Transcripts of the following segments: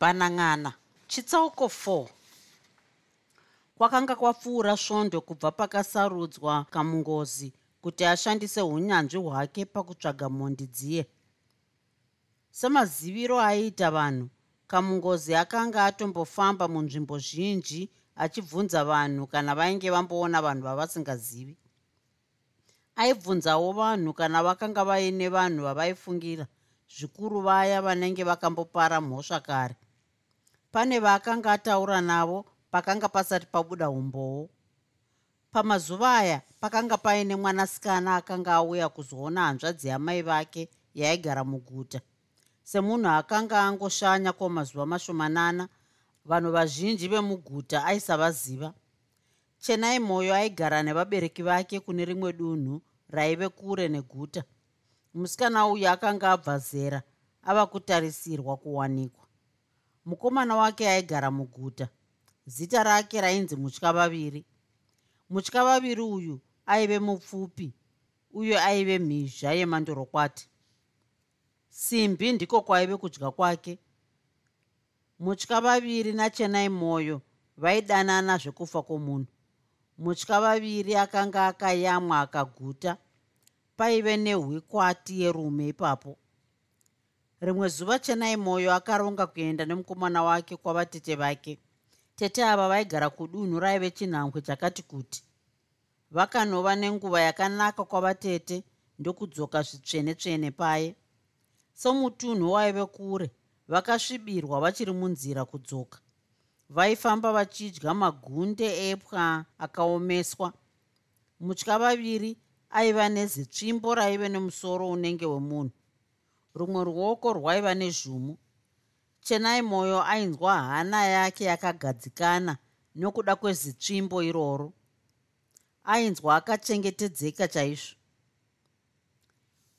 Banang'ana. Chitsauko 4 kwakanga kwapfuura svondo kubva pakasarudzwa kamungozi kuti ashandise unyanzvi hwake pakutsvaga mhondi dziye. Semaziviro aiita vanhu kamungozi akanga atombofamba munzvimbo zhinji achibvunza vanhu kana vainge vamboona vanhu vavasingazivi. Aibvunzawo vanhu kana vakanga vaine vanhu vavaifungira zvikuru vaya vanenge vakambopara mhosva kare pane vaakanga ataura navo pakanga pasati pabuda umbowo pamazuva aya pakanga paine mwanasikana akanga auya kuzoona hanzvadzi yamai vake yaigara muguta. Semunhu akanga angoshanya kwamazuva mashomanana vanhu vazhinji vemuguta aisavaziva chenai mwoyo aigara nevabereki vake kune rimwe dunhu raive kure neguta. Musikana uyu akanga abva zera ava kutarisirwa kuwanikwa mukomana wake aigara muguta. Zita rake rainzi mutya vaviri. Mutya vaviri uyu aive mupfupi uye aive mhizha yemandorokwati. Simbi ndiko kwaive kudya kwake. Mutya vaviri nachenai mwoyo vaidanana zvekufa kwomunhu. Mutya vaviri akanga akayamwa akaguta paive nehwikwati yerume ipapo rimwe zuva chenai mwoyo akaronga kuenda nemukomana wake kwavatete vake. Tete ava vaigara kudunhu raive chinhambwe chakati kuti vakanova nenguva yakanaka kwavatete ndokudzoka zvitsvene-tsvene paye. Somutunhu waive kure vakasvibirwa vachiri munzira kudzoka. Vaifamba vachidya magunde epwa akaomeswa. Mutya vaviri aiva nezitsvimbo raive nemusoro unenge wemunhu rumwe ruoko rwaiva nezvumu. Chenai mwoyo ainzwa hana yake yakagadzikana nokuda kwezitsvimbo iroro. Ainzwa akachengetedzeka chaizvo.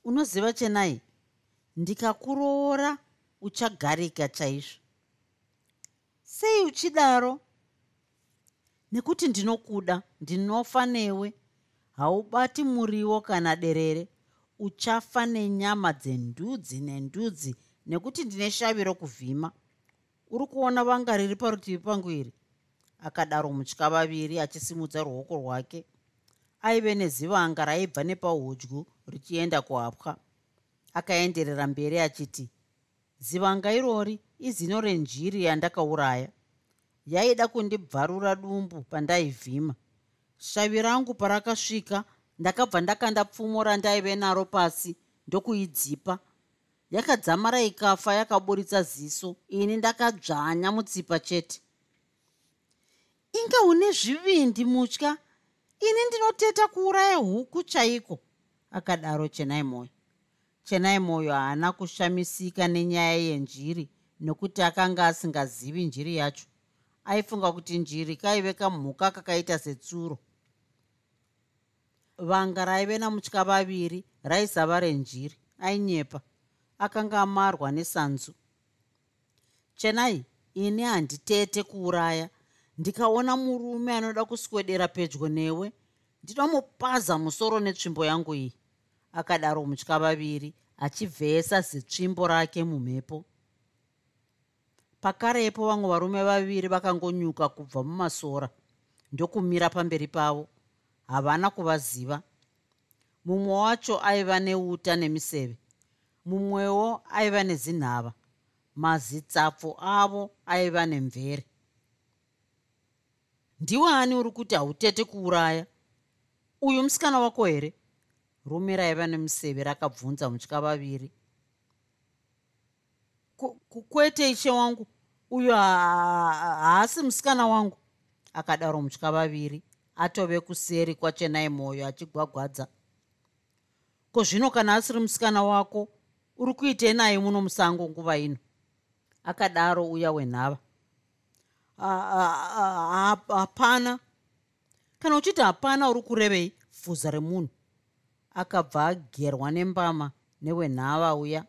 Unoziva chenai? Ndikakuroora uchagarika chaizvo. Sei uchidaro? Nekuti ndinokuda ndinofa newe haubati muriwo kana derere uchafa nenyama dzendudzi nendudzi nekuti ndine shavi rokuvhima uri kuona vanga riri parutivi pangu iri? Akadaro mutya vaviri achisimudza ruoko rwake. Aive nezivanga raibva nepahudyu richienda kuhapwa akaenderera mberi achiti zivanga irori? Izino renjiri yandakauraya. Yaida kundibvarura dumbu pandaivhima. Shavi rangu parakasvika ndakabva ndakanda pfumo randaive naro pasi ndokuidzipa. Yakadzamara ikafa yakaburitsa ziso ini ndakadzvanya mutsipa chete. Inga une zvivindi mutya ini ndinoteta kuuraya huku chaiko? Akadaro chenai mwoyo chenai mwoyo haana kushamisika nenyaya yenjiri nokuti akanga asingazivi njiri yacho. Aifunga kuti njiri kaive kamhuka kakaita setsuro vanga raive namutya vaviri raisava renjiri ainyepa akanga amarwa nesanzu. Chenai ini handitete kuuraya. Ndikaona murume anoda kuswedera pedyo newe. Ndinomupaza musoro netsvimbo yangu iyi. Akadaro mutya vaviri achivhesa zitsvimbo rake mumhepo. Pakarepo vamwe varume vaviri vakangonyuka kubva mumasora ndokumira pamberi pavo havana kuvaziva. Mumwe wacho aiva neuta nemiseve mumwewo aiva nezinhava mazitsapfu avo aiva nemvere. Ndiwani uri kuti hautete kuuraya? Uyu musikana wako here? Rume raiva nemuseve rakabvunza mutya vaviri. Kwete ishe wangu? Uyu haasi musikana wangu? Akadaro mutya vaviri atove kuseri kwachenai mwoyo achigwagwadza. Ko zvino kana asiri musikana wako uri kuitei naye muno musango nguva ino? Akadaro uya wenhava. Hapana. Kana uchiti hapana uri kurevei? Fuza remunhu. Akabva agerwa nembama newenhava uya.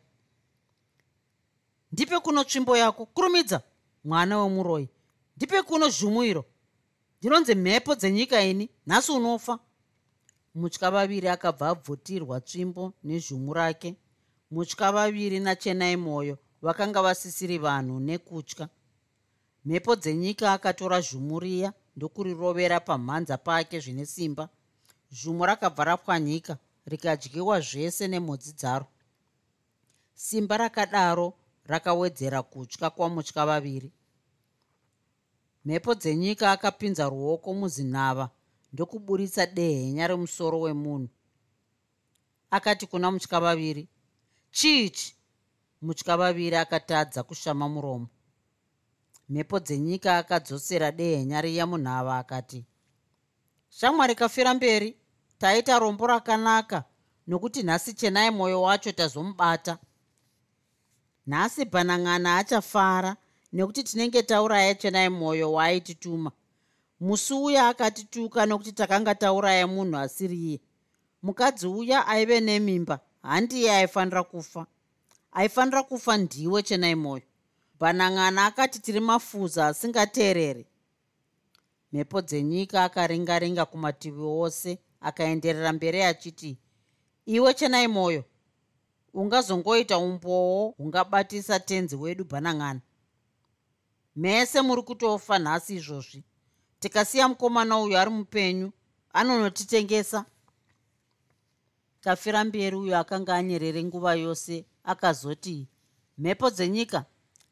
Ndipe kuno tsvimbo yako. Kurumidza mwana wemuroi ndipe kuno zhumuiro ndinonzi mhepo dzenyika ini nhasi unofa. Mutya vaviri akabva abvutirwa tsvimbo nezvumu rake. Mutya vaviri nachenai mwoyo vakanga vasisiri vanhu nekutya. Mhepo dzenyika akatora zvumu riya ndokurirovera pamhanza pake zvine simba. Zvumu rakabva rapwanyika rikadyiwa zvese nemhodzi dzaro. Simba rakadaro rakawedzera kutya kwamutya vaviri mhepo dzenyika akapinza ruoko muzinhava ndokuburitsa dehenya remusoro wemunhu. Akati kuna mutya vaviri chiichi mutya vaviri akatadza kushama muromo. Mhepo dzenyika akadzosera dehenya riya munhava akati shamwari kafira mberi taita rombo rakanaka nokuti nhasi chenai mwoyo wacho tazomubata. Nhasi bhanang'ana achafara nekuti tinenge tauraya chenai mwoyo waaitituma musi uya akatituka nokuti takanga tauraya munhu asiriye mukadzi uya aive nemimba handiye aifanira kufa. Aifanira kufa ndiwe chenai mwoyo. Bhanang'ana akati tiri mafuza asingateereri. Mhepo dzenyika akaringaringa kumativi ose akaenderera mberi achiti iwe chenai mwoyo ungazongoita umbowo hungabatisa tenzi wedu bhanang'ana mese muri kutofa nhasi izvozvi. Tikasiya mukomana uyu ari mupenyu anonotitengesa. Kafira mberi uyo akanga anyerere nguva yose akazoti mhepo dzenyika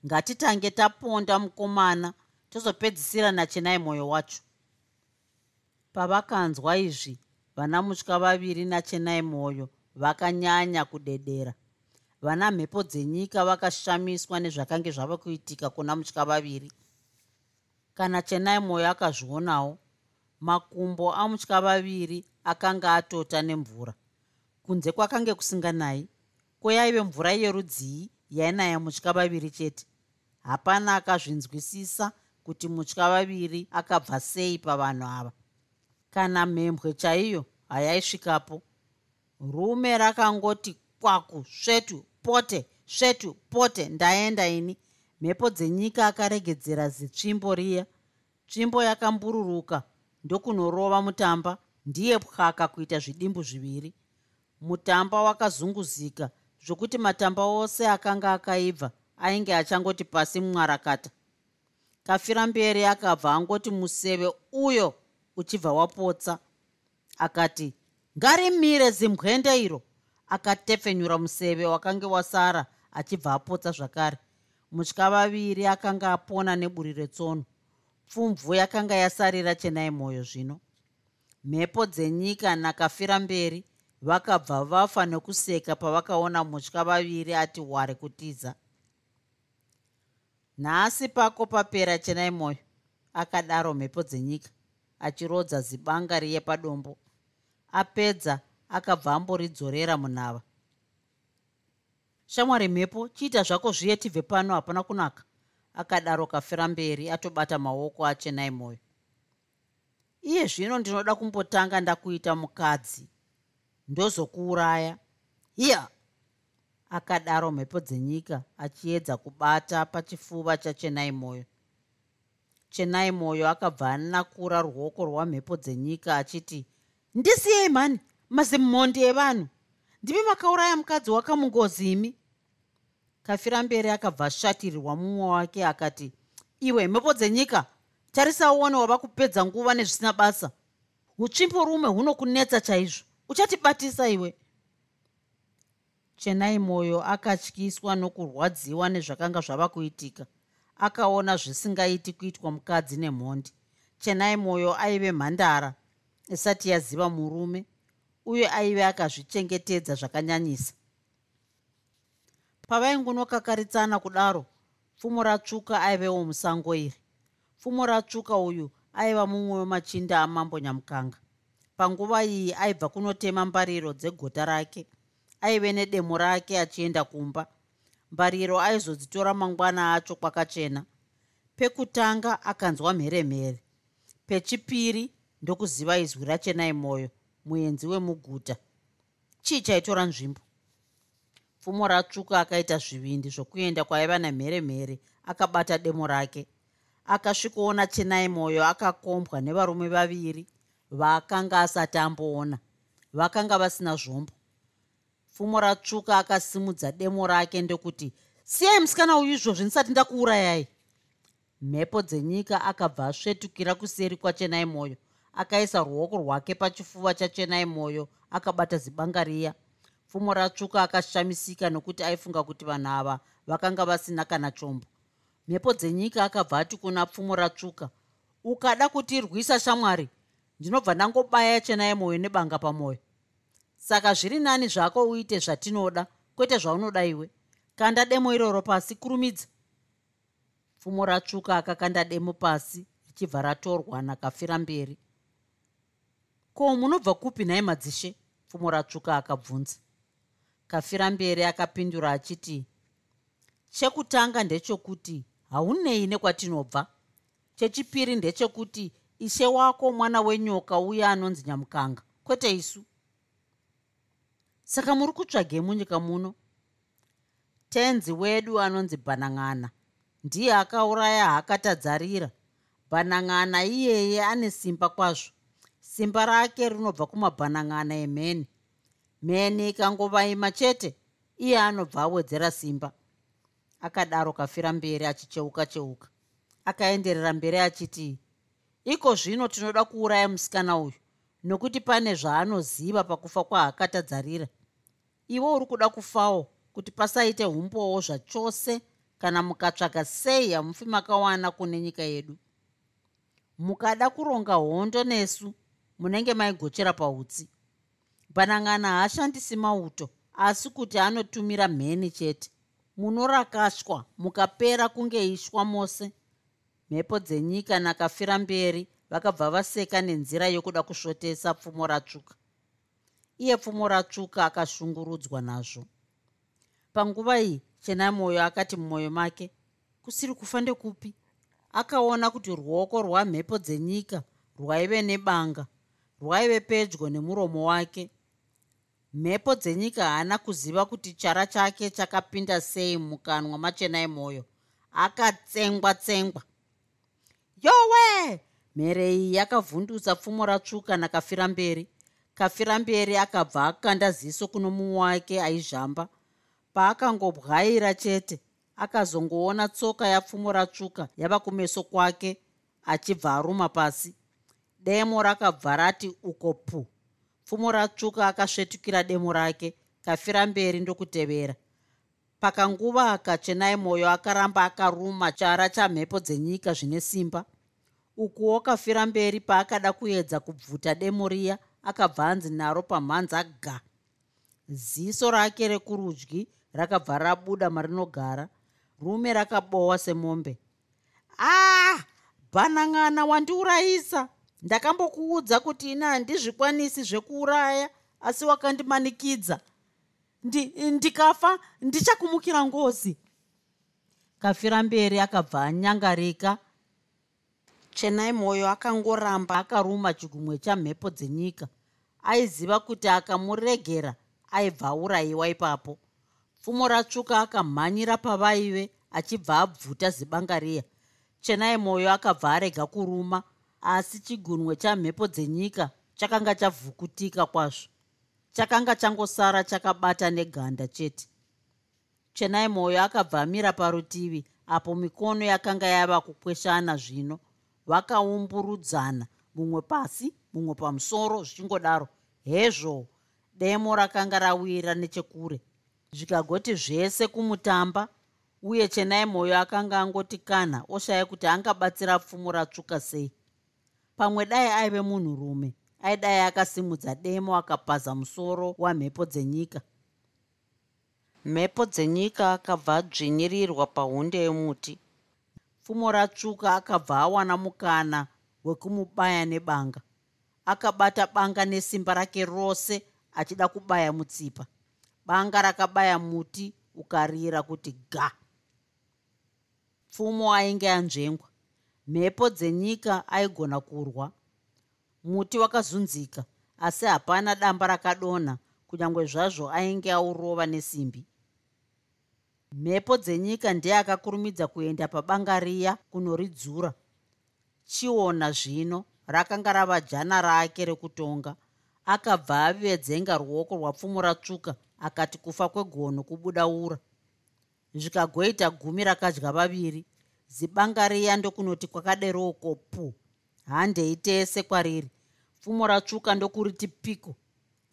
ngatitange taponda mukomana tozopedzisira nachenai mwoyo wacho. Pavakanzwa izvi vana mutya vaviri nachenai mwoyo vakanyanya kudedera vana mhepo dzenyika vakashamiswa nezvakange zvava kuitika kuna mutya vaviri. Kana chenai mwoyo akazvionawo makumbo amutya vaviri akanga atota nemvura. Kunze kwakange kusinganayi kweyaive mvura yerudzii yainaya mutya vaviri chete. Hapana akazvinzwisisa kuti mutya vaviri akabva sei pavanhu ava. Kana mhembwe chaiyo hayaisvikapo rume rakangoti kwaku svetu pote svetu pote ndaenda ini. Mhepo dzenyika akaregedzera zitsvimbo riya. Tsvimbo yakambururuka ndokunorova mutamba. Ndiye pwaka kuita zvidimbu zviviri. Mutamba wakazunguzika zvokuti matamba ose akanga akaibva ainge achangoti pasi mumwarakata. Kafira mberi akabva angoti museve uyo uchibva wapotsa. Akati ngarimire zimbwende iro akatepfenyura museve wakange wasara achibva apotsa zvakare. Mutya vaviri akanga apona neburi retsono. Pfumvu yakanga yasarira chenai mwoyo zvino. Mhepo dzenyika nakafira mberi vakabva vafa nekuseka pavakaona mutya vaviri ati hware kutiza. Nhasi pako papera chenai mwoyo akadaro mhepo dzenyika achirodza zibanga riye padombo apedza akabva amboridzorera munhava. Shamwari mhepo chiita zvako zviye tibve pano hapana kunaka. Akadaro kafira mberi atobata maoko achenai mwoyo iye zvino ndinoda kumbotanga ndakuita mukadzi. Ndozokuuraya. Hiya akadaro mhepo dzenyika achiedza kubata pachifuva chachenai mwoyo chenai mwoyo akabva anakura ruoko rwamhepo dzenyika achiti ndisiyei mhani mazimhondi evanhu ndimi makauraya mukadzi wakamungozi imi. Kafira mberi akabva ashatirirwa mumwe wake akati iwe mhepo dzenyika tarisauone wava kupedza nguva nezvisina basa. Utsvimbo rume hunokunetsa chaizvo. Uchatibatisa iwe. Chenai mwoyo akatyiswa nokurwadziwa nezvakanga zvava kuitika. Akaona zvisingaiti kuitwa mukadzi nemhondi. Chenai mwoyo aive mhandara isati yaziva murume uye aive akazvichengetedza zvakanyanyisa. Pavaingunokakarisana kudaro pfumo ratsvuka aivewo musango iri. Pfumo ratsvuka uyu aiva mumwe wemachinda amambo nyamukanga. Panguva iyi aibva kunotema mbariro dzegota rake aive nedemo rake achienda kumba. Mbariro aizodzitora mangwana acho kwakachena. Pekutanga akanzwa mheremhere. Pechipiri ndokuziva izwi rachenai mwoyo muenzi wemuguta. Chii chaitora nzvimbo? Pfumo ratsvuka akaita zvivindi zvokuenda kwaiva namheremhere akabata demo rake. Akasvikoona chenai mwoyo akakombwa nevarume vaviri vaakanga asati amboona vakanga vasina zvombo. Pfumo ratsvuka akasimudza demo rake ndokuti siyai musikana uyu izvozvi ndisati ndakuurayai. Mhepo dzenyika akabva asvetukira kuseri kwachenai mwoyo akaisa ruoko rwake pachifuva chachenai mwoyo akabata zibangariya pfumo ratsvuka akashamisika nokuti aifunga kuti vanhu ava vakanga vasina kana chombo. Mhepo dzenyika akabva ati kuna pfumo ratsvuka ukada kutirwisa shamwari ndinobva ndangobaya chenai mwoyo nebanga pamwoyo saka zviri nani zvako uite zvatinoda kwete zvaunoda iwe. Kanda demo iroro pasi kurumidza. Pfumo ratsvuka akakanda demo pasi richibva ratorwa nakafira mberi ko munobva kupi nhai madzishe? Pfumo ratsvuka akabvunza. Kafira mberi akapindura achiti chekutanga ndechekuti haunei nekwatinobva. Chechipiri ndechekuti ishe wako mwana wenyoka uye anonzi nyamukanga. Kwete isu. Saka muri kutsvagei munyika muno. Tenzi wedu anonzi bhanang'ana ndiye akauraya hakatadzarira bhanang'ana iyeye ane simba kwazvo simba rake rinobva kumabhanang'ana emheni. Mheni ikangovaima chete iye anobva awedzera simba. Akadaro kafira mberi achicheuka cheuka. Akaenderera mberi achiti iko zvino tinoda kuuraya musikana uyu nokuti pane zvaanoziva pakufa kwahakatadzarira iwe uri kuda kufawo kuti pasaite umbowo zvachose kana mukatsvaga sei hamufi makawana kune nyika yedu. Mukada kuronga hondo nesu munenge maigochera pautsi. Bhanang'ana haashandisi mauto asi kuti anotumira mheni chete. Munorakashwa mukapera kunge ishwa mose. Mhepo dzenyika nakafira mberi vakabva vaseka nenzira yokuda kusvotesa pfumo ratsvuka. Iye pfumo ratsvuka akashungurudzwa nazvo. Panguva iyi chenamwoyo akati mumwoyo make kusiri kufa ndekupi? Akaona kuti ruoko rwamhepo dzenyika rwaive nebanga rwaive pedyo nemuromo wake. Mhepo dzenyika haana kuziva kuti chara chake chakapinda sei mukanwa machenai mwoyo akatsengwa tsengwa. Yowe! Mhere iyi yakavhundutsa pfumo ratsvuka nakafira mberi. Kafira mberi akabva akanda ziso kuno mumwe wake aizvamba paakangobwaira chete akazongoona tsoka yapfumo ratsvuka yava kumeso kwake achibva aruma pasi demo rakabva rati uko pu pfumo ratsvuka akasvetukira demo rake kafira mberi ndokutevera. Pakanguva aka chenai mwoyo akaramba akaruma chara chamhepo dzenyika zvine simba. Ukuwo kafira mberi paakada kuedza kubvuta demo riya akabva anzi naro pamhanza ga ziso rake rekurudyi rakabva rabuda marinogara rume rakabowa semombe. Ah bhanang'ana wandiurayisa ndakambokuudza kuti ina handizvikwanisi zvekuuraya asi wakandimanikidza. Ndikafa ndichakumukira ngozi. Kafira mberi akabva anyangarika. Chenai mwoyo akangoramba. Akaruma chigumwe chamhepo dzenyika. Aiziva kuti akamuregera aibva aurayiwa ipapo. Pfumo ratsvuka akamhanyira pavaive achibva abvuta zibangariya. Chenai mwoyo akabva arega kuruma asi chigunwe chamhepo dzenyika chakanga chavhukutika kwazvo. Chakanga changosara chakabata neganda chete. Chenai mwoyo akabva amira parutivi apo mikono yakanga yava kukweshana zvino vakaumburudzana mumwe pasi mumwe pamusoro zvichingodaro. Hezvo demo rakanga rawira nechekure. Zvikagoti zvese kumutamba uye chenai mwoyo akanga angoti kana oshaya kuti angabatsira pfumo ratsvuka sei pamwe dai aive munhurume aidai akasimudza demo akapaza musoro wamhepo dzenyika. Mhepo dzenyika akabva adzvinyirirwa paunde yemuti pfumo ratsvuka akabva awana mukana wekumubaya nebanga. Akabata banga nesimba rake rose achida kubaya mutsipa. Banga rakabaya muti ukarira kuti ga. Pfumo ainge anzvengwa mhepo dzenyika aigona kurwa. Muti wakazunzika asi hapana damba rakadonha kunyange zvazvo ainge aurova nesimbi. Mhepo dzenyika ndiye akakurumidza kuenda pabanga riya kunoridzura. Chiona zvino rakanga rava jana rake rekutonga akabva avedzenga ruoko rwapfumo ratsvuka akati kufa kwegono kubudaura zvikagoita gumi rakadya vaviri zibanga riya ndokunoti kwakaderoko pu handei tese kwariri pfumo ratsvuka ndokuriti piko.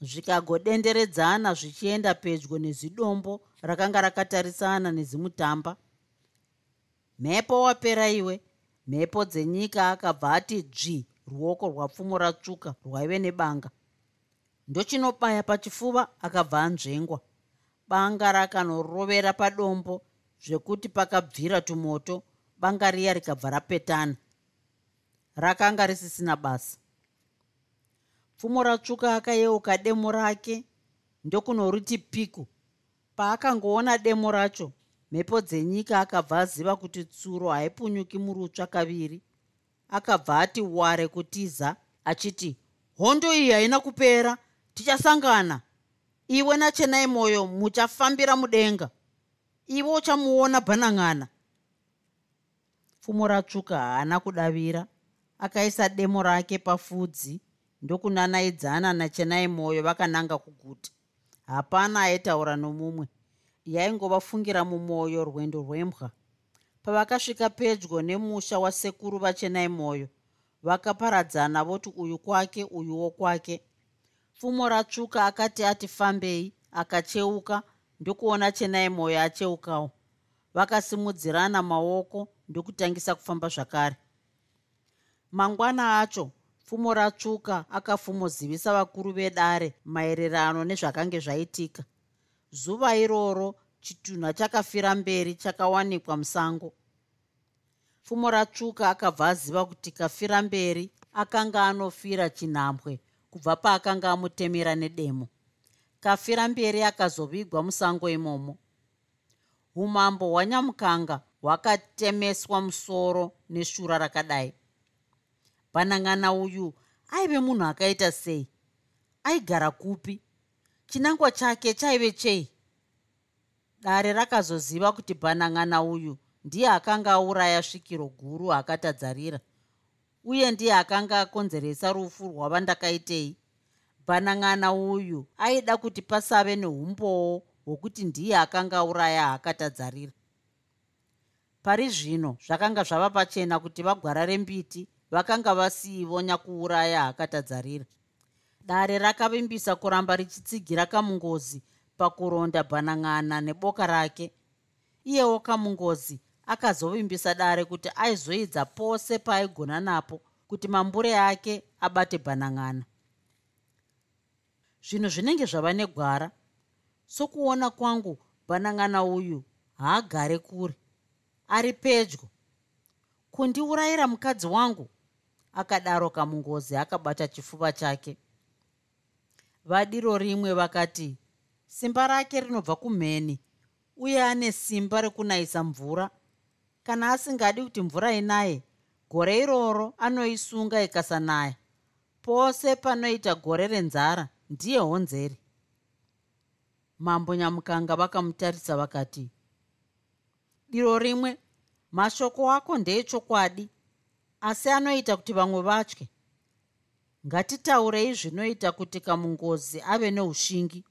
Zvikagodenderedzana zvichienda pedyo nezidombo rakanga rakatarisana nezimutamba mhepo wapera iwe. Mhepo dzenyika akabva ati dzvi ruoko rwapfumo ratsvuka rwaive nebanga. Ndochinobaya pachifuva akabva anzvengwa. Banga rakanorovera padombo zvekuti pakabvira tumoto banga riya rikabva rapetana. Rakanga risisina basa. Pfumo ratsvuka akayeuka demo rake ndokunoriti piku paakangoona demo racho mhepo dzenyika akabva aziva kuti tsuro haipunyuki murutsva kaviri. Akabva ati ware kutiza achiti hondo iyi haina kupera tichasangana. Iwe nachenai mwoyo muchafambira mudenga. Iwe uchamuona bhanang'ana pfumo ratsvuka haana kudavira. Akaisa demo rake pafudzi ndokunanaidzana nachenai mwoyo vakananga kuguta. Hapana aitaura nomumwe. Yaingovafungira mumwoyo rwendo rwembwa. Pavakasvika pedyo nemusha wasekuru vachenai mwoyo vakaparadzana voti uyu kwake uyuwo kwake. Pfumo ratsvuka akati ati fambei akacheuka ndokuona chenai mwoyo acheukawo. Vakasimudzirana maoko ndokutangisa kufamba zvakare. Mangwana acho pfumo ratsvuka akafumozivisa vakuru vedare maererano nezvakange zvaitika. Zuva iroro chitunha chakafira mberi chakawanikwa musango. Pfumo ratsvuka akabva aziva kuti kafira mberi akanga anofira chinhambwe kubva paakanga amutemera nedemo. Kafira mberi akazovigwa musango imomo umambo hwanyamukanga hwakatemeswa musoro neshura rakadai. Bhanang'ana uyu aive munhu akaita sei? Aigara kupi? Chinangwa chake chaive chei? Dare rakazoziva kuti bhanang'ana uyu ndiye akanga auraya svikiro guru akatadzarira uye ndiye akanga akonzeresa rufu rwavandakaitei bhanang'ana uyu aida kuti pasave neumbowo hwokuti ndiye akanga auraya akatadzarira pari zvino zvakanga zvava pachena kuti vagwara rembiti vakanga vasiivo nyakuuraya akatadzarira dare rakavimbisa kuramba richitsigira kamungozi pakuronda bhanang'ana neboka rake. Iyewo kamungozi akazovimbisa dare kuti aizoidza pose paaigona napo kuti mambure ake abate bhanang'ana zvinhu zvinenge zvava negwara sokuona kwangu bhanang'ana uyu haagare kure ari pedyo. Kundiurayira mukadzi wangu akadaro kamungozi akabata chifuva chake. Vadiro rimwe vakati simba rake rinobva kumheni uye ane simba rekunayisa mvura. Kana asingadi kuti mvura inaye gore iroro anoisunga ikasanaya. Pose panoita gore renzara ndiye honzeri mambo nyamukanga vakamutarisa vakati diro rimwe mashoko ako ndeechokwadi asi anoita kuti vamwe vatye. Ngatitaurei zvinoita kuti kamungozi ave neushingi.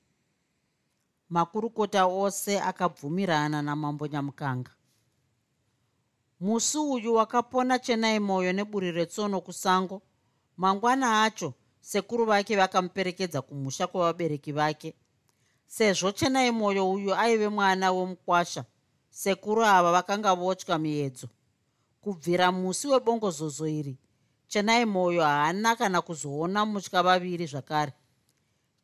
Makurukota ose akabvumirana namambo nyamukanga. Musi uyu wakapona chenai mwoyo neburi retsono kusango mangwana acho sekuru vake vakamuperekedza kumusha kwavabereki vake sezvo chenai mwoyo uyu aive mwana wemukwasha sekuru ava vakanga votya miedzo. Kubvira musi webongozozo iri chenai mwoyo haana kana kuzoona mutya vaviri zvakare.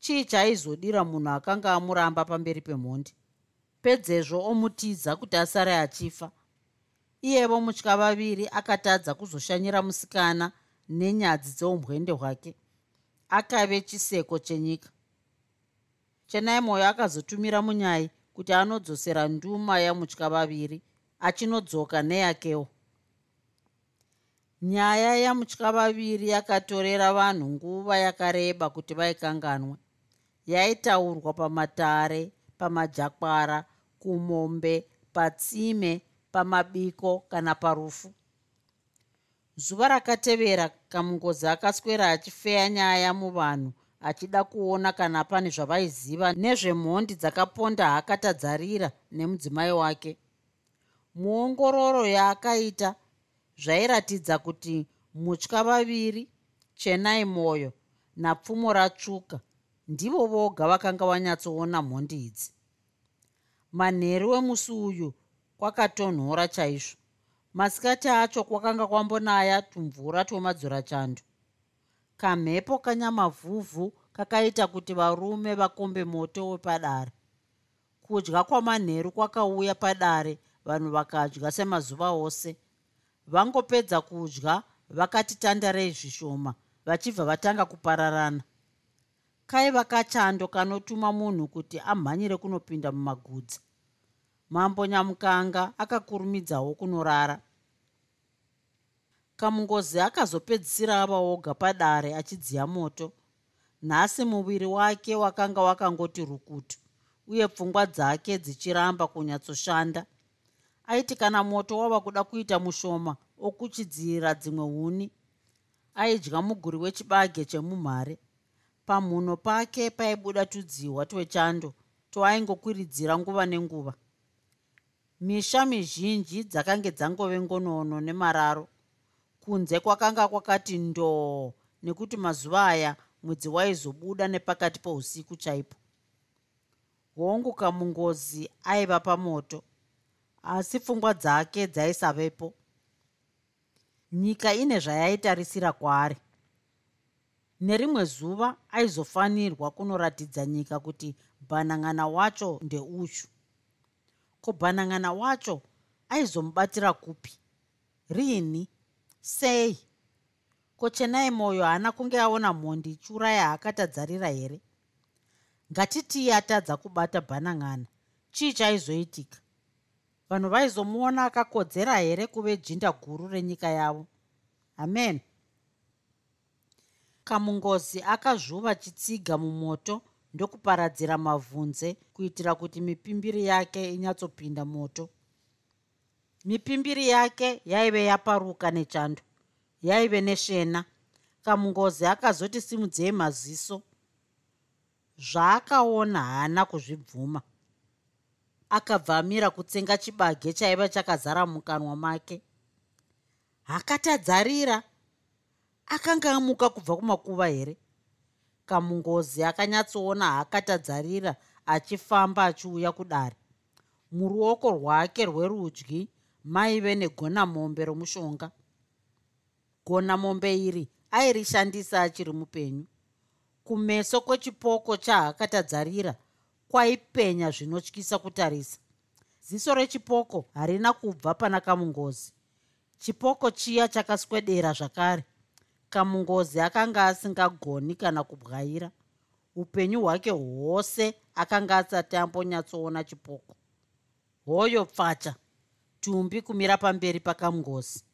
Chii chaizodira munhu akanga amuramba pamberi pemhondi pedzezvo omutiza kuti asare achifa. Iyevo mutya vaviri akatadza kuzoshanyira musikana nenyadzi dzeumbwende hwake akave chiseko chenyika chenai mwoyo akazotumira munyai kuti anodzosera nduma yamutya vaviri achinodzoka neyakewo. Nyaya yamutya vaviri yakatorera vanhu nguva yakareba kuti vaikanganwe. Yaitaurwa pamatare pamajakwara kumombe patsime pamabiko kana parufu. Zuva rakatevera kamungozi akaswera achifeya nyaya muvanhu achida kuona kana pane zvavaiziva nezvemhondi dzakaponda hakatadzarira nemudzimai wake. Muongororo yaakaita zvairatidza kuti mutya vaviri chenai mwoyo napfumo ratsvuka ndivo voga vakanga vanyatsoona mhondi idzi. Manheru wemusi uyu kwakatonhora chaizvo. Masikati acho kwakanga kwambonaya tumvura twemadzurachando kamhepo kanyamavhuvhu kakaita kuti varume vakombe moto wepadare. Kudya kwamanheru kwakauya padare vanhu vakadya semazuva ose. Vangopedza kudya vakati tandarei zvishoma vachibva vatanga kupararana. Kaiva kachando kanotuma munhu kuti amhanyire kunopinda mumagudzi. Mambo nyamukanga akakurumidzawo kunorara kamungozi akazopedzisira ava oga padare achidziya moto. Nhasi muviri wake wakanga wakangoti rukutu uye pfungwa dzake dzichiramba kunyatsoshanda. Aiti kana moto wava kuda kuita mushoma okuchidzira dzimwe huni aidya muguri wechibage chemumhare. Pamhuno pake paibuda tudziwa twechando twaingokwiridzira nguva nenguva. Misha mizhinji dzakange dzangove ngonono nemararo kunze kwakanga kwakati ndoo nekuti mazuva aya mwedzi waizobuda nepakati pousiku chaipo. Hongu kamungozi aiva pamoto asi pfungwa dzake dzaisavepo. Nyika ine zvayaitarisira kwaari. Nerimwe zuva aizofanirwa kunoratidza nyika kuti bhanang'ana wacho ndeuyu ko bhanang'ana wacho aizomubatira kupi? Riini sei? Ko chenai mwoyo haana kunge aona mhondi ichiuraya haakatadzarira here? Ngatitii atadza kubata bhanang'ana chii chaizoitika? Vanhu vaizomuona akakodzera here kuve jinda guru renyika yavo? Amen. Kamungozi akazvuva chitsiga mumoto ndokuparadzira mavhunze kuitira kuti mipimbiri yake inyatsopinda moto mipimbiri yake yaive yaparuka nechando yaive neshena. Kamungozi akazoti simudzei maziso. Zvaakaona haana kuzvibvuma. Akabva amira kutsenga chibage chaiva chakazara mukanwa make. Hakatadzarira. Akanga amuka kubva kumakuva here? Kamungozi akanyatsoona haakatadzarira achifamba achiuya kudare. Muruoko rwake rwerudyi maive negonamombe romushonga. Gonamombe iri airishandisa achiri mupenyu. Kumeso kwechipoko chaakatadzarira kwaipenya zvinotyisa kutarisa. Ziso rechipoko harina kubva pana kamungozi. Chipoko chiya chakaswedera zvakare. Kamungozi akanga asingagoni kana kubwaira. Upenyu hwake hwose akanga asati ambonyatsoona chipoko. Hoyo pfacha tumbi kumira pamberi pakamungozi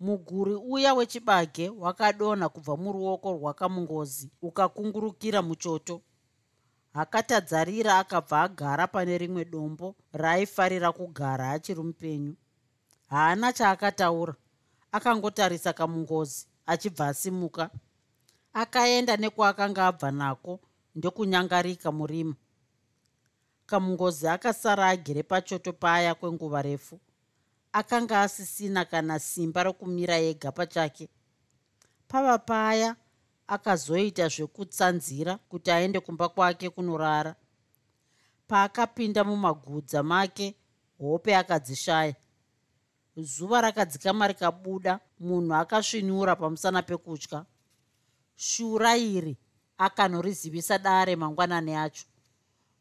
muguri uya wechibage wakadonha kubva muruoko rwakamungozi ukakungurukira muchoto. Hakatadzarira akabva agara pane rimwe dombo raaifarira kugara achiri mupenyu. Haana chaakataura. Akangotarisa kamungozi achibva asimuka. Akaenda nekwaakanga abva nako ndokunyangarika murima kamungozi akasara agere pachoto paya kwenguva refu. Akanga asisina kana simba rokumira ega pachake. Pava paya akazoita zvekutsanzira kuti aende kumba kwake kunorara. Paakapinda mumagudza make hope akadzishaya. Zuva rakadzikama rikabuda munhu akasvinura pamusana pekutya. Shura iri akanorizivisa dare mangwanani acho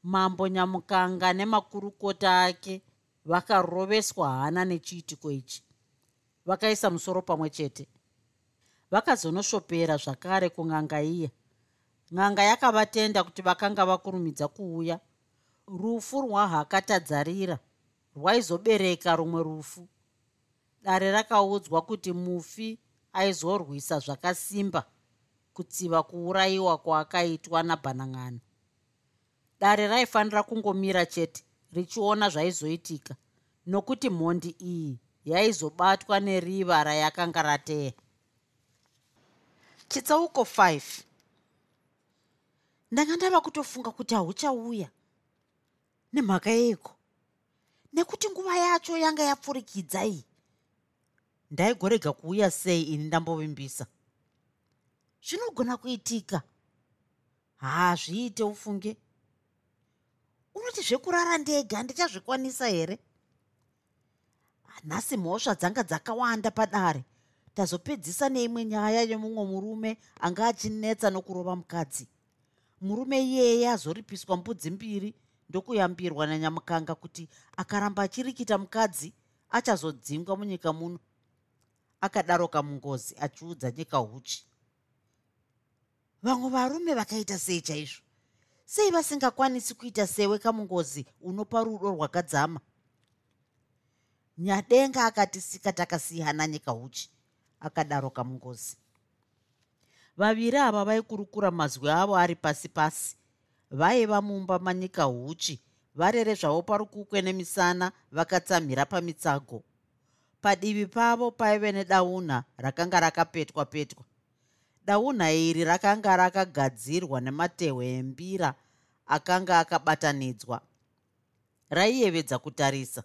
mambo nyamukanga nemakurukota ake vakaroveswa hana nechiitiko ichi. Vakaisa musoro pamwe chete. Vakazonoshopera zvakare kun'anga iya. N'anga yakavatenda kuti vakanga vakurumidza kuuya. Rufu rwahakatadzarira. Rwaizobereka rumwe rufu. Dare rakaudzwa kuti mufi aizorwisa zvakasimba kutsiva kuurayiwa kwaakaitwa nabhanang'ana dare raifanira kungomira chete richiona zvaizoitika nokuti mhondi iyi yaizobatwa neriva rayakanga rateya. Chitsauko 5 ndanga ndava kutofunga kuti hauchauya. Nemhaka yeiko? Nekuti nguva yacho yanga yapfurikidza iyi. Ndaigorega kuuya sei ini ndambovimbisa? Zvinogona kuitika? Haa zviite ufunge unoti zvekurara ndega ndichazvikwanisa here? Nhasi mhosva dzanga dzakawanda padare. Tazopedzisa neimwe nyaya yemumwe murume anga achinetsa nokurova mukadzi. Murume iyeye azoripiswa mbudzi mbiri ndokuyambirwa nanyamukanga kuti akaramba achirikita mukadzi achazodzingwa munyika muno. Akadaro kamungozi achiudza nyika huchi. Vamwe varume vakaita sei chaizvo sei vasingakwanisi kuita sewe kamungozi unopa rudo rwakadzama? Nyadenga akatisika takasiyana nyika huchi akadaro kamungozi. Vaviri ava vaikurukura mazwi avo ari pasi pasi. Vaiva mumba manyika huchi varere zvavo parukukwe nemisana vakatsamhira pamitsago. Padivi pavo paive nedauna rakanga rakapetwa petwa dauna iri rakanga rakagadzirwa nematehwe embira akanga akabatanidzwa. Raiyevedza kutarisa.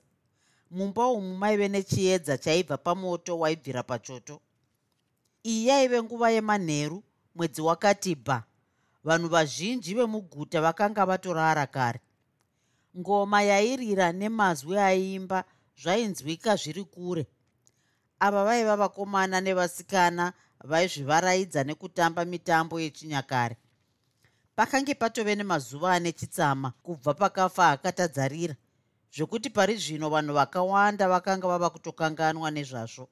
Mumba umu maive nechiedza chaibva pamoto waibvira pachoto. Iyi yaive nguva yemanheru mwedzi wakati bha vanhu vazhinji vemuguta vakanga vatorara kare ngoma yairira nemazwi aiimba zvainzwika zviri kure. Ava vaiva vakomana nevasikana vaizvivaraidza nekutamba mitambo yechinyakare. Pakange patove nemazuva ane chitsama kubva pakafa akatadzarira zvokuti pari zvino vanhu vakawanda vakanga vava kutokanganwa nezvazvo.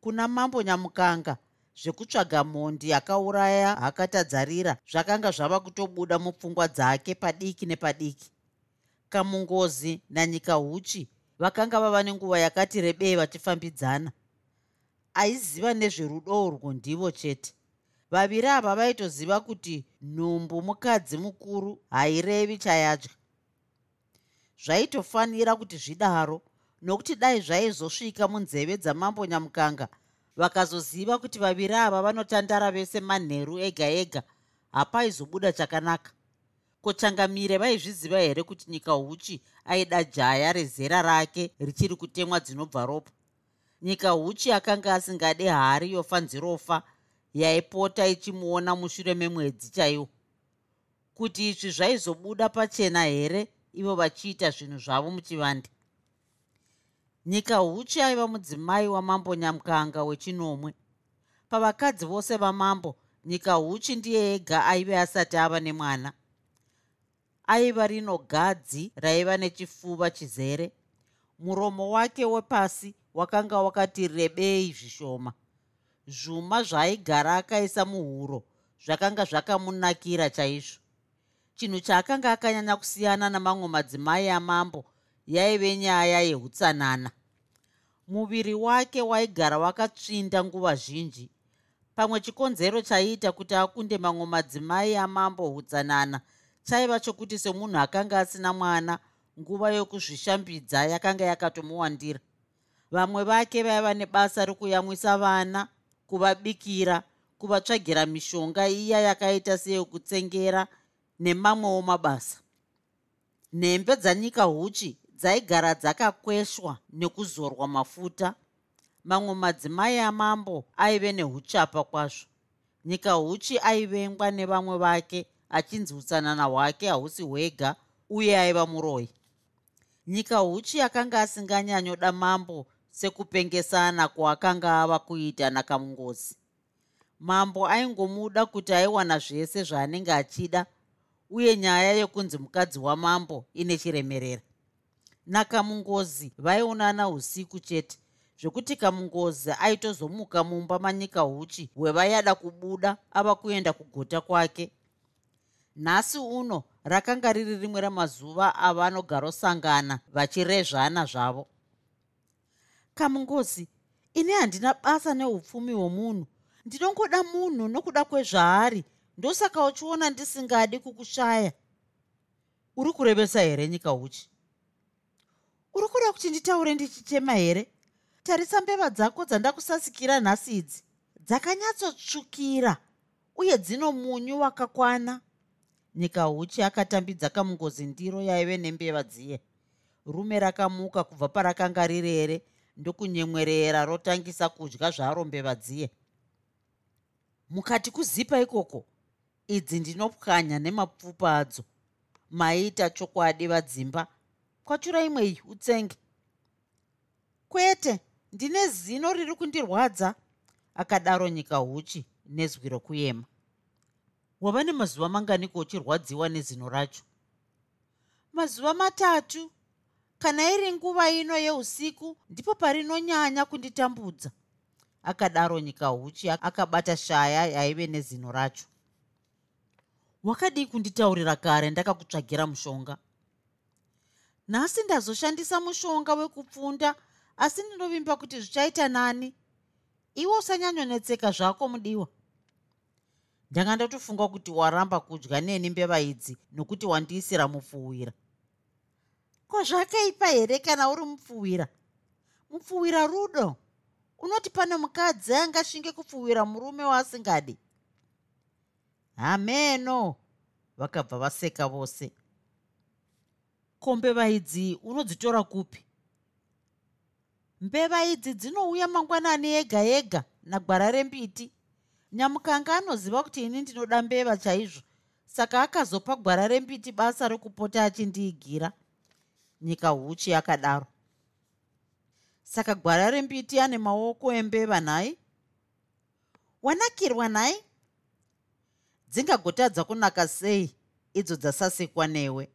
Kuna mambo nyamukanga zvekutsvaga mhondi yakauraya hakatadzarira zvakanga zvava kutobuda mupfungwa dzake padiki nepadiki. Kamungozi nanyika huchi vakanga vava nenguva yakati rebei vachifambidzana aiziva nezverudo urwo ndivo chete. Vaviri ava vaitoziva kuti nhumbu mukadzi mukuru hairevi chayadya. Zvaitofanira kuti zvidaro nokuti dai zvaizosvika munzeve dzamambo nyamukanga vakazoziva kuti vaviri ava vanotandara vese manheru ega ega hapaizobuda chakanaka. Kochangamire vaizviziva here kuti nyika huchi aida jaya rezera rake richiri kutemwa dzinobva ropa nyika huchi akanga asingade hari yofa nzirofa yaipota ichimuona mushure memwedzi chaiwo. Kuti izvi zvaizobuda pachena here ivo vachiita zvinhu zvavo muchivande? Nyika huchi aiva mudzimai wamambo nyamukanga wechinomwe. Pavakadzi vose vamambo nyika huchi ndiye ega aive asati ava nemwana. Aiva rino gadzi raiva nechifuva chizere. Muromo wake wepasi wakanga wakati rebei zvishoma. Zvuma zvaaigara akaisa muhuro zvakanga zvakamunakira chaizvo. Chinhu chaakanga akanyanya kusiyana namamwe madzimai amambo yaive nyaya yeutsanana. Muviri wake waigara wakatsvinda nguva zhinji. Pamwe chikonzero chaiita kuti akunde mamwe madzimai amambo utsanana chaiva chokuti semunhu akanga asina mwana nguva yokuzvishambidza yakanga yakatomuwandira vamwe vake vaiva nebasa rekuyamwisa vana kuvabikira kuvatsvagira mishonga iya yakaita seyokutsengera nemamwewo mabasa. Nhembe dzanyika huchi dzaigara dzakakweshwa nekuzorwa mafuta. Mamwe madzimai amambo aive neuchapa kwazvo. Nyika huchi aivengwa nevamwe vake achinzi utsanana hwake hausi hwega uye aiva muroi nyika huchi akanga asinganyanyoda mambo sekupengesana kwaakanga ava kuita nakamungozi. Mambo aingomuda kuti aiwana zvese zvaanenge achida uye nyaya yekunzi mukadzi wamambo ine chiremerera nakamungozi vaionana usiku chete zvekuti kamungozi aitozomuka mumba manyika huchi hwevayada kubuda ava kuenda kugota kwake. Nhasi uno rakanga riri rimwe ramazuva avanogarosangana vachirezvana zvavo kamungozi ini handina basa neupfumi hwomunhu. Ndinongoda munhu nokuda kwezvaari. Ndosaka uchiona ndisingadi kukushaya. Uri kurevesa here nyika uchi? Uri kuda kuti nditaure ndichichema here? Tarisa mbeva dzako dzandakusasikira nhasi idzi. Dzakanyatsotsvukira uye dzino munyu wakakwana. Nyika uchi akatambidza kamungozi ndiro yaive nembeva dziye. Rume rakamuka kubva parakanga rirere ndokunyemwerera rotangisa kudya zvaro mbeva dziye. Mukati kuzipa ikoko idzi ndinopwanya nemapfupa adzo. Maita chokwadi vadzimba. Kwatura imwe iyi utsenge. Kwete ndine zino riri kundirwadza akadaro nyika uchi nezwi rokuyema. Wava nemazuva manganiko uchirwadziwa nezino racho? Mazuva matatu kana iri nguva ino yeusiku ndipo parinonyanya kunditambudza. Akadaro nyika uchi akabata shaya yaive nezino racho. Wakadii kunditaurira kare ndakakutsvagira mushonga. Nhasi ndazoshandisa mushonga wekupfunda asi ndinovimba kuti zvichaita nani? Iwe usanyanyonetseka zvako mudiwa. Ndanga ndatofunga kuti waramba kudya neni mbeva idzi nokuti wandiisira mupfuwira ko zvakaipa here kana uri mupfuwira? Mupfuwira rudo. Unoti pane mukadzi angashinge kupfuwira murume waasingadi? Hameno vakabva vaseka vose. Ko mbeva idzi unodzitora kupi? Mbeva idzi dzinouya mangwanani ega ega nagwara rembiti. Nyamukanga anoziva kuti ini ndinoda mbeva chaizvo saka akazopa gwara rembiti basa rekupota achindiigira nyika huchi yakadaro. Saka gwara rembiti ane maoko embeva nhai wanakirwa nhai dzingagotadza kunaka sei idzo dzasasekwa newe.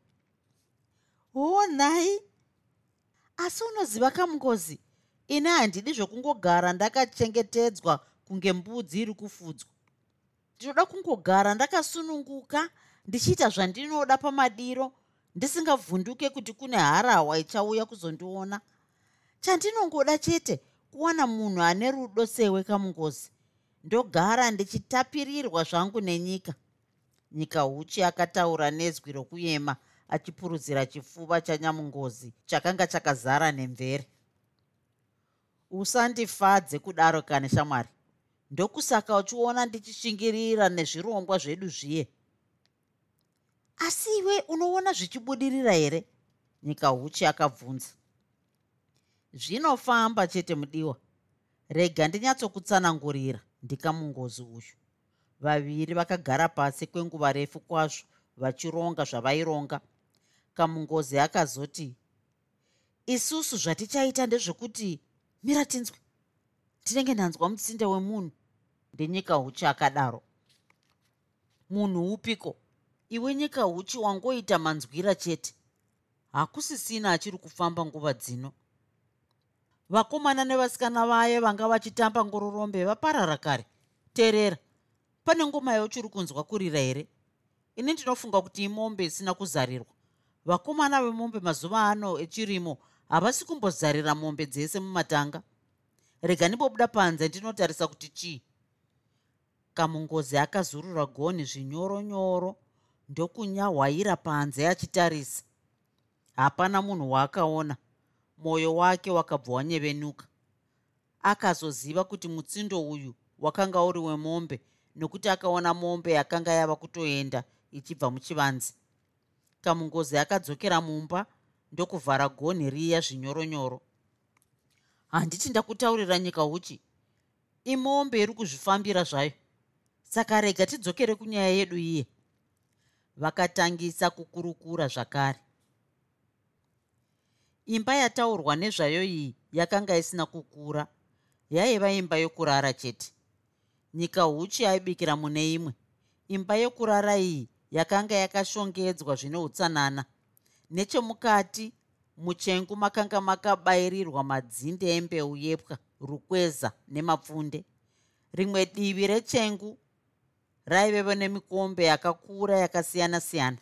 O nhai asi unoziva kamungozi ini handidi zvokungogara ndakachengetedzwa kunge mbudzi iri kufudzwa. Ndinoda kungogara ndakasununguka ndichiita zvandinoda pamadiro ndisingavhunduke kuti kune harawa ichauya kuzondiona. Chandinongoda chete kuwana munhu ane rudo sewe kamungozi ndogara ndichitapirirwa zvangu nenyika. Nyika uchi akataura nezwi rokuyema achipurudzira chifuva chanyamungozi chakanga chakazara nemvere. Usandifadze kudaro kane shamwari. Ndokusaka uchiona ndichishingirira nezvirongwa zvedu zviye asi iwe unoona zvichibudirira here? Nyika uchi akabvunza zvinofamba chete mudiwa. Rega ndinyatsokutsanangurira ndikamungozi uyu. Vaviri vakagara pasi kwenguva refu kwazvo vachironga zvavaironga. Kamungozi akazoti isusu zvatichaita ndezvekuti mira tinzwe ndinenge ndanzwa mutsinde wemunhu. Ndenyika uchi akadaro. Munhu upiko iwe nyika uchi wangoita manzwira chete. Hakusisina achiri kufamba nguva dzino. Vakomana nevasikana vaye vanga vachitamba ngororombe vaparara kare. Teerera pane ngoma yauchiri kunzwa kurira here? Ini ndinofunga kuti imombe isina kuzarirwa. Vakomana vemombe mazuva ano echirimo havasi kumbozarira mombe dzese mumatanga. Rega ndimbobuda panze ndinotarisa kuti chii? Kamungozi akazurura gonhi zvinyoronyoro ndokunyahwaira panze achitarisa. Hapana munhu waakaona. Mwoyo wake wakabva wanyevenuka akazoziva kuti mutsindo uyu wakanga uri wemombe nokuti akaona mombe yakanga yava kutoenda ichibva muchivanzi kamungozi akadzokera mumba ndokuvhara gonhi riya zvinyoronyoro. Handiti ndakutaurira nyika uchi imombe iri kuzvifambira zvayo. Saka rega tidzokere kunyaya yedu iye vakatangisa kukurukura zvakare. Imba yataurwa nezvayo iyi yakanga isina kukura yaiva imba yokurara chete. Nyika uchi aibikira mune imwe. Imba yokurara iyi yakanga yakashongedzwa zvine utsanana. Nechemukati muchengu makanga makabayirirwa madzinde embeu yepwa rukweza nemapfunde. Rimwe divi rechengu raivevo nemikombe yakakura yakasiyana-siyana.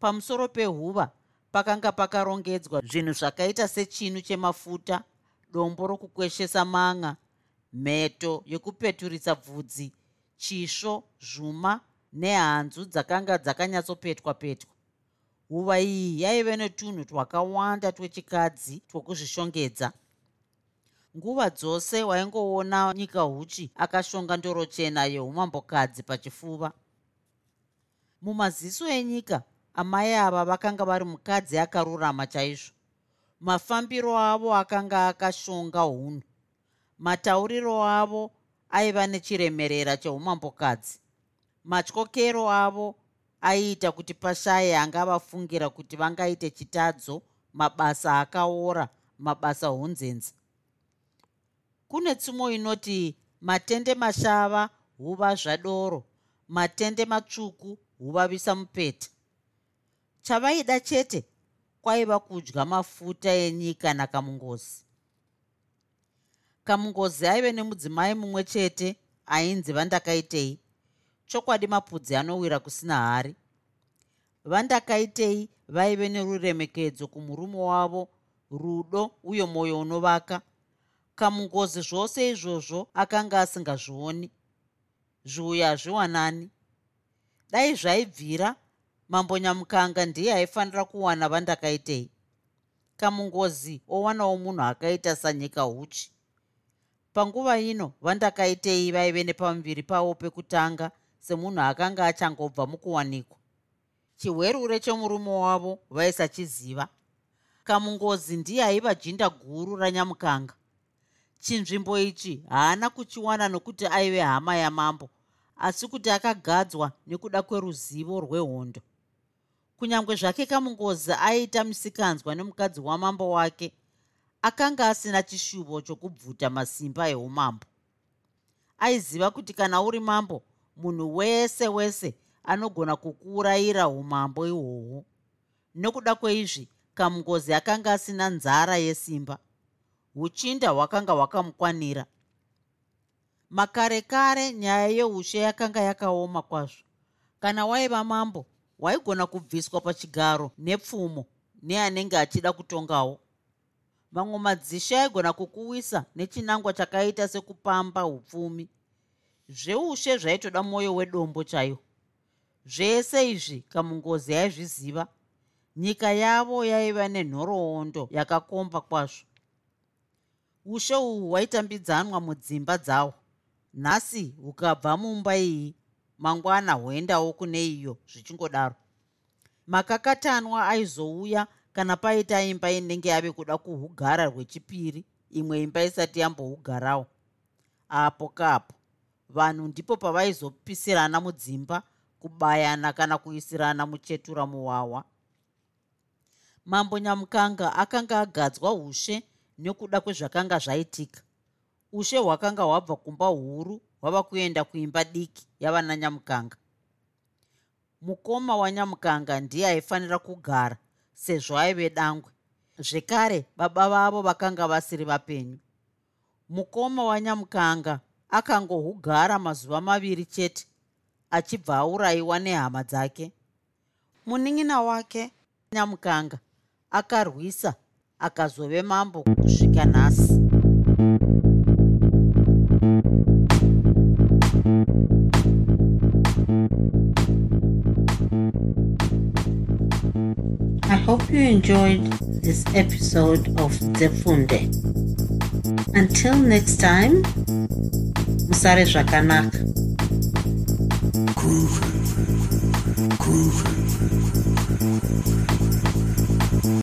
Pamusoro pehuva pakanga pakarongedzwa zvinhu zvakaita sechinu chemafuta dombo rokukweshesa manga mheto yekupeturisa bvudzi chisvo zvuma nehanzu dzakanga dzakanyatsopetwa petwa huva iyi yaive netunhu twakawanda twechikadzi twokuzvishongedza nguva dzose waingoona nyika huchi akashonga ndoro chena yeumambokadzi pachifuva. Mumaziso enyika amai ava vakanga vari mukadzi akarurama chaizvo. Mafambiro avo akanga akashonga hunhu. Matauriro avo aiva nechiremerera cheumambokadzi. Matyokero avo aiita kuti pashaye angavafungira kuti vangaite chitadzo mabasa akaora mabasa hunzenzi kune tsumo inoti matende mashava huva zvadoro. Matende matsvuku huvavisa mupete. Chavaida chete kwaiva kudya mafuta enyika nakamungozi. Kamungozi aive nemudzimai mumwe chete ainzi vandakaitei. Chokwadi mapudzi anowira kusina hari. Vandakaitei vaive neruremekedzo kumurume wavo rudo uye mwoyo unovaka kamungozi zvose izvozvo akanga asingazvioni. Zviuya hazviwanani. Dai zvaibvira mambo nyamukanga ndiye aifanira kuwana vandakaitei. Kamungozi owanawo munhu akaita sanyika huchi. Panguva ino vandakaitei vaive nepamuviri pavo pekutanga semunhu akanga achangobva mukuwanikwa. Chihwerure chemurume wavo vaisachiziva kamungozi ndiye aiva jinda guru ranyamukanga chinzvimbo ichi haana kuchiwana nokuti aive hama yamambo asi kuti akagadzwa nekuda kweruzivo rwehondo. Kunyange zvake kamungozi aita musikanzwa nemukadzi wamambo wake akanga asina chishuvo chokubvuta masimba eumambo aiziva kuti kana uri mambo munhu wese wese anogona kukuurayira umambo ihwohwo. Nekuda kweizvi kamungozi akanga asina nzara yesimba uchinda hwakanga hwakamukwanira. Makare kare nyaya yeushe yakanga yakaoma kwazvo. Kana waiva mambo waigona kubviswa pachigaro nepfumo neanenge achida kutongawo. Mamwe madzishe aigona kukuwisa nechinangwa chakaita sekupamba upfumi zveushe zvaitoda mwoyo wedombo chaiwo zvese izvi kamungozi aizviziva. Nyika yavo yaiva nenhoroondo yakakomba kwazvo ushe uhwu hwaitambidzanwa mudzimba dzahwo nhasi hukabva mumba iyi mangwana hwoendawo kune iyo zvichingodaro. Makakatanwa aizouya kana paita imba inenge yave kuda kuhugara rwechipiri imwe imba isati yambohugarawo. Apo kapo vanhu ndipo pavaizopisirana mudzimba kubayana kana kuisirana muchetura muwawa. Mambo nyamukanga akanga agadzwa ushe nekuda kwezvakanga zvaitika. Ushe hwakanga hwabva kumba huru hwava kuenda kuimba diki yavana nyamukanga mukoma wanyamukanga ndiye aifanira kugara sezvo aive dangwe. Zvekare baba vavo vakanga vasiri vapenyu. Mukoma wanyamukanga akangohugara mazuva maviri chete achibva aurayiwa nehama dzake. Munin'ina wake nyamukanga akarwisa akazove mambo kusvika nhasi I hope you enjoyed this episode of Zefunde. Until next time, Musare Zvakanaka. Groovy, groovy.